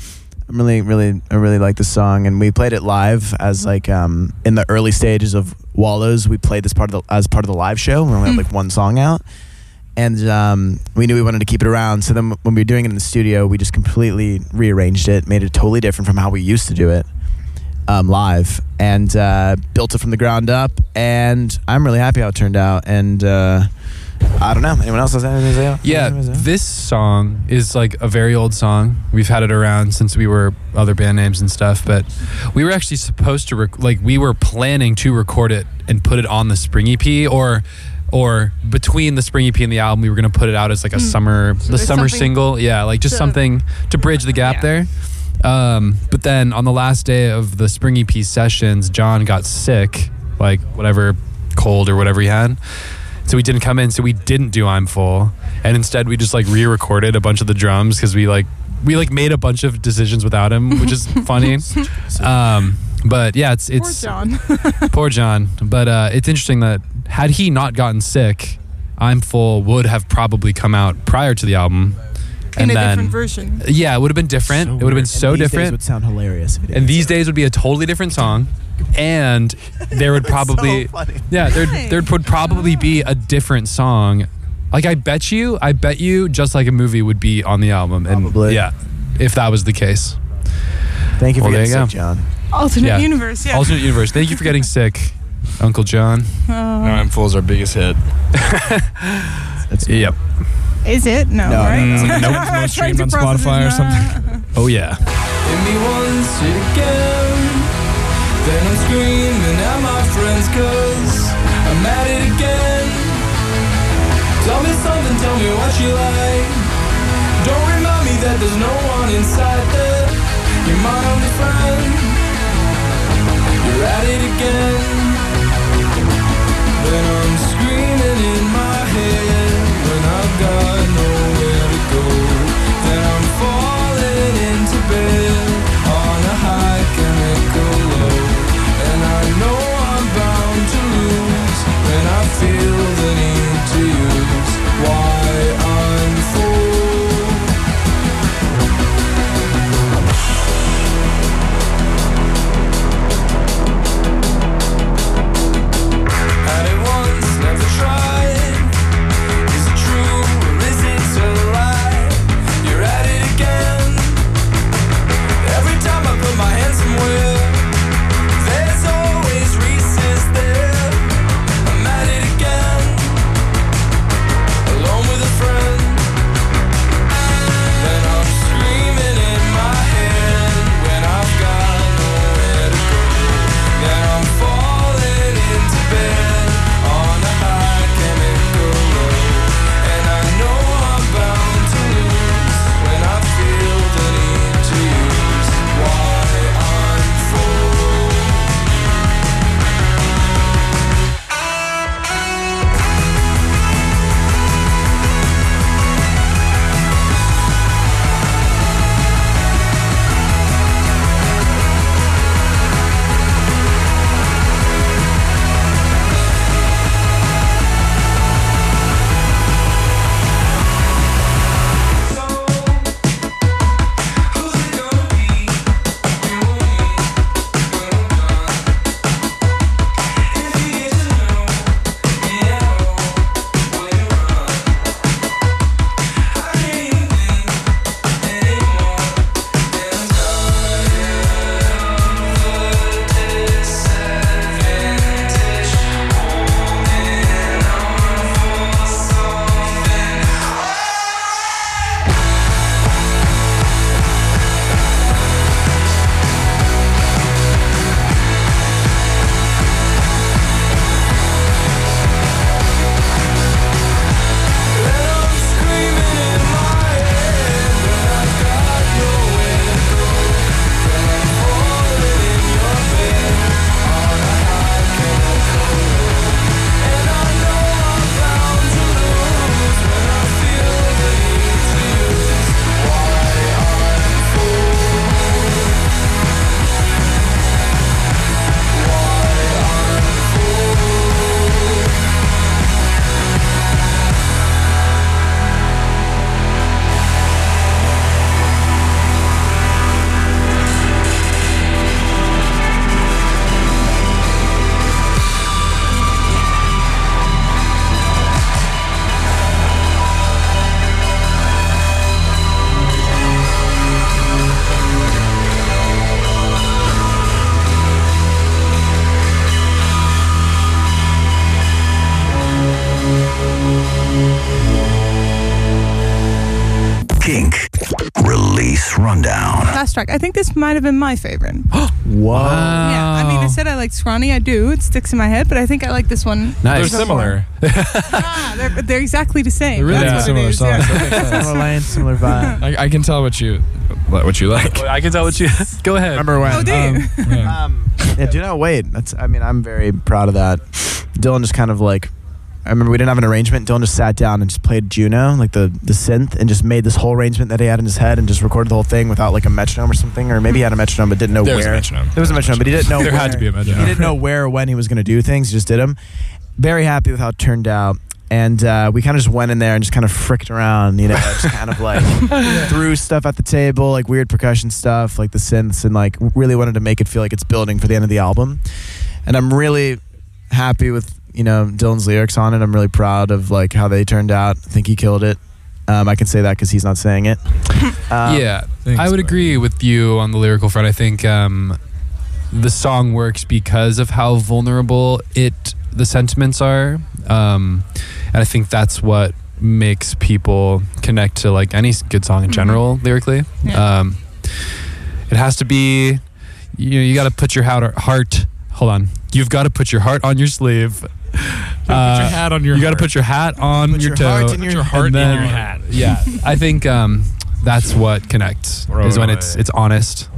I'm really, really, I really like the song. And we played it live as like um in the early stages of Wallows. We played this part of the as part of the live show. We only had like one song out, and um, we knew we wanted to keep it around. So then when we were doing it in the studio, we just completely rearranged it, made it totally different from how we used to do it. Um, live and uh, built it from the ground up, and I'm really happy how it turned out. And uh, I don't know. Anyone else has anything to say? Yeah, Anything to say? this song is like a very old song. We've had it around since we were other band names and stuff, but we were actually supposed to rec- like we were planning to record it and put it on the Spring EP or or between the Spring EP and the album, we were going to put it out as like a summer the summer single. Yeah, like just to- something to bridge the gap Yeah. there. Um, but then on the last day of the Spring EP sessions, John got sick, like whatever cold or whatever he had. So we didn't come in, so we didn't do I'm Full. And instead we just like re-recorded a bunch of the drums because we like we like made a bunch of decisions without him, which is funny. Um, but yeah, it's it's, Poor it's John. poor John. But uh, it's interesting that had he not gotten sick, I'm Full would have probably come out prior to the album. In and a then different version. yeah, it would have been different. it would have been so And these days would sound hilarious. If it and did. these days would be a totally different song, and there would probably funny. yeah there there would probably be a different song. Like I bet you, I bet you, just like a movie would be on the album, and Probably. yeah, if that was the case. Thank you for Well, getting you sick, John. Alternate Yeah. universe, yeah. Alternate universe. Thank you for getting sick, Uncle John. No, I'm Fool's our biggest hit. That's Yep. Is it? No, No, right? Mm, I'm nope, trying no to stream on. Spotify or something. Oh yeah. Then I'm screaming at my friends cause I'm at it again. Tell me something, tell me what you like. Don't remind me that there's no one inside there. You're my only friend. Track. I think this might have been my favorite. Whoa. Yeah, I mean, I said I like Scrawny. I do. It sticks in my head, but I think I like this one. Nice. They're Nice. similar. Ah, they're, they're exactly the same. They're really That's what it similar is. songs. Yeah. That makes. Similar lane, similar vibe. I, I can tell what you what you like. I can tell what you. Go ahead. Remember when? Oh, do you? Yeah. Um, yeah, do not wait. That's. I mean, I'm very proud of that. Dylan just kind of like. I remember we didn't have an arrangement. Dylan just sat down and just played Juno, like the the synth, and just made this whole arrangement that he had in his head, and just recorded the whole thing without like a metronome or something, or maybe he had a metronome but didn't know where. There was a metronome. There was a metronome, but he didn't know. There where, had to be a metronome. He didn't know where or when he was going to do things. He just did them. Very happy with how it turned out. And uh, we kind of just went in there and just kind of fricked around, you know, just kind of like threw stuff at the table, like weird percussion stuff, like the synths, and like really wanted to make it feel like it's building for the end of the album. And I'm really happy with you know Dylan's lyrics on it. I'm really proud of like how they turned out. I think he killed it. Um, I can say that because he's not saying it. Um, yeah, thanks, I would bud. agree with you on the lyrical front. I think um, the song works because of how vulnerable it the sentiments are, um, and I think that's what makes people connect to like any good song in general lyrically. Yeah. Um, it has to be, you know, you got to put your heart, heart. Hold on, you've got to put your heart on your sleeve. Put your hat on your You got to put your hat on Put your, your toe. heart in Put your- your heart and in your hat. Yeah, I think um, that's what connects Right. is when it's it's honest.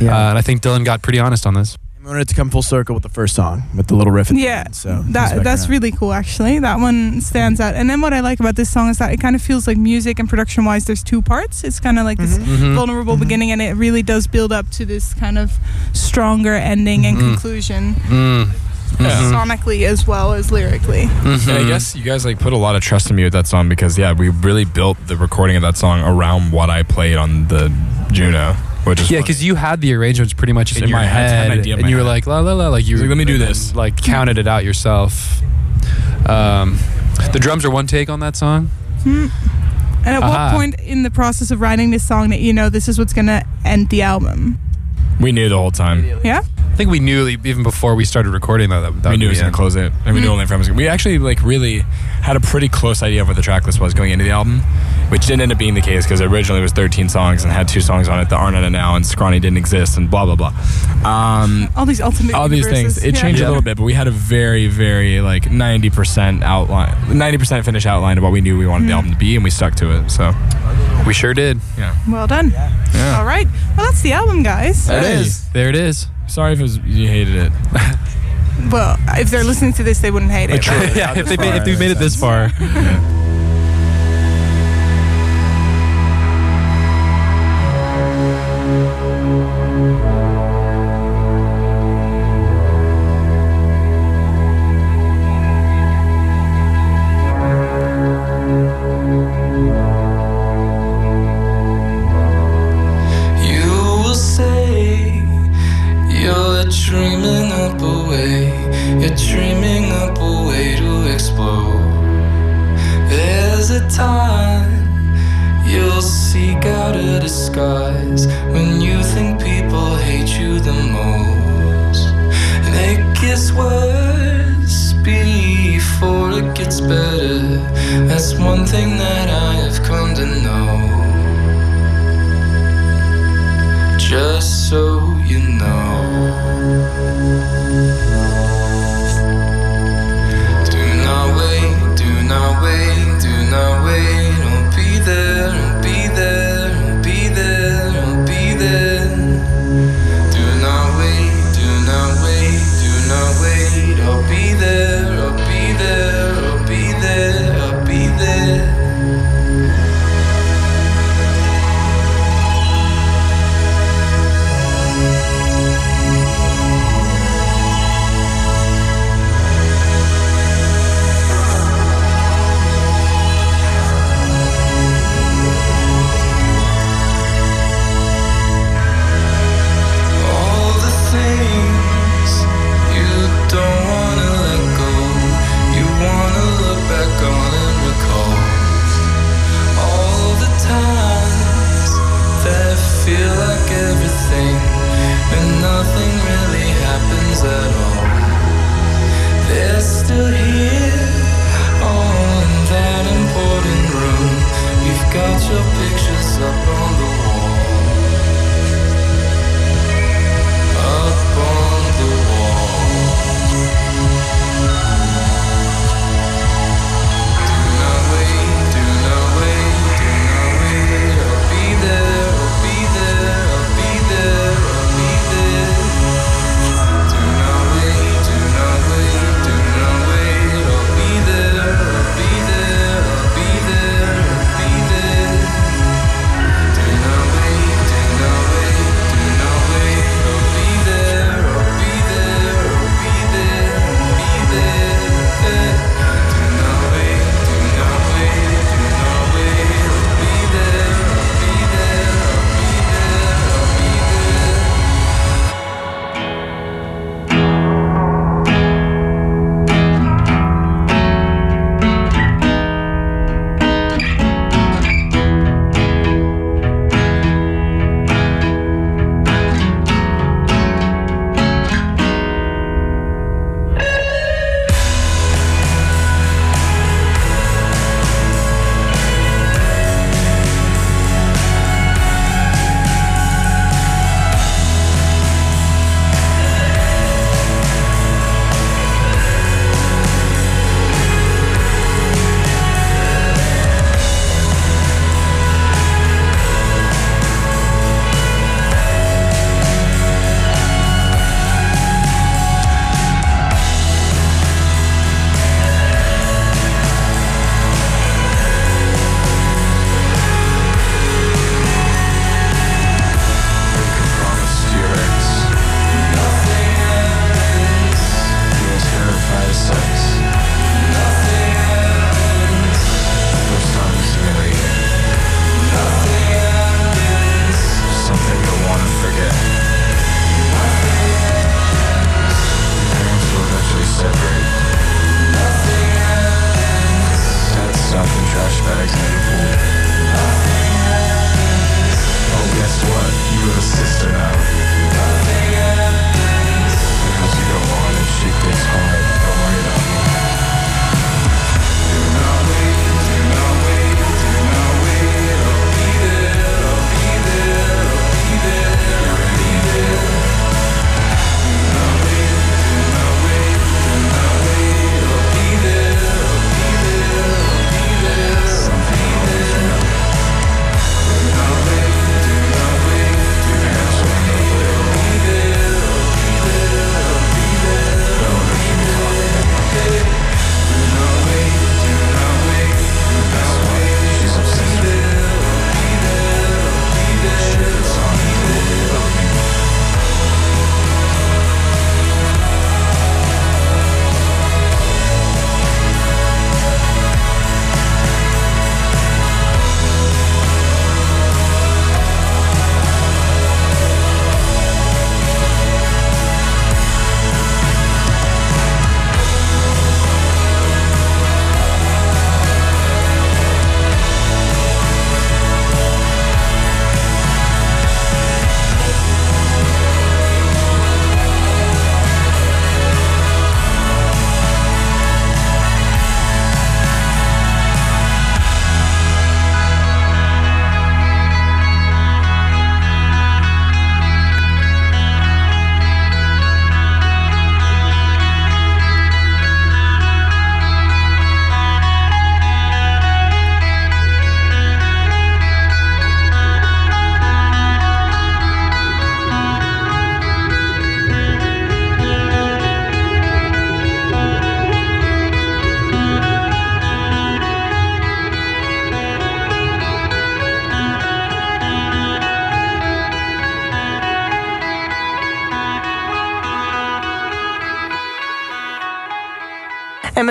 Yeah. Uh, and I think Dylan got pretty honest on this. we wanted it to come full circle with the first song, with the little riff. At the Yeah, end, so that that's really cool actually. That one stands out. And then what I like about this song is that it kind of feels like music and production wise there's two parts. It's kind of like this Mm-hmm. vulnerable beginning and it really does build up to this kind of stronger ending and Mhm. conclusion Mm. Yeah. sonically as well as lyrically. Mhm. And I guess you guys like put a lot of trust in me with that song because yeah, we really built the recording of that song around what I played on the Juno, which is Yeah, because you had the arrangements pretty much In in, your my head, head, an idea in and my you were head. like la la la, like you He's like, "Let me do and this." like counted it out yourself. Um, the drums are one take on that song. And at Aha. what point in the process of writing this song that you know this is what's going to end the album? We knew the whole time. Yeah? I think we knew even before we started recording that that, that we knew it was gonna close it, and we knew only from was gonna- We actually like really had a pretty close idea of what the track list was going into the album, which didn't end up being the case because originally it was 13 songs and had two songs on it that aren't on it now, and Scrawny didn't exist, and blah blah blah. Um, All these ultimate all these universes. things. It Yeah. changed Yeah. a little bit, but we had a very, very like 90% outline, 90% finish outline of what we knew we wanted the album to be, and we stuck to it. So We sure did. yeah, Well done. yeah. All right. Well, that's the album, guys. There it Hey, is. There it is. Sorry if it was, you hated it. Well, if they're listening to this, they wouldn't hate it. yeah, if they made, if they made it this far. Gets better. That's one thing that I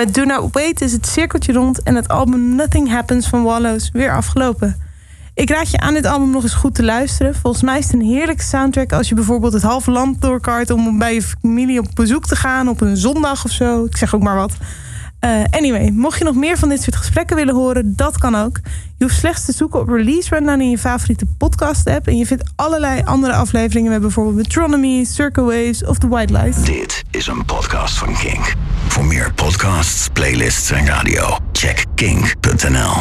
met Do Not Wait is het cirkeltje rond en het album Nothing Happens van Wallows weer afgelopen. Ik raad je aan dit album nog eens goed te luisteren. Volgens mij is het een heerlijke soundtrack als je bijvoorbeeld het halve land doorkart om bij je familie op bezoek te gaan op een zondag of zo. Ik zeg ook maar wat. Eh, anyway, mocht je nog meer van dit soort gesprekken willen horen, dat kan ook. Je hoeft slechts te zoeken op Release Rundown in je favoriete podcast app. En je vindt allerlei andere afleveringen met bijvoorbeeld Metronomy, Circle Waves of The White Light. Dit is een podcast van Kink. Voor meer podcasts, playlists en radio, check kink.nl.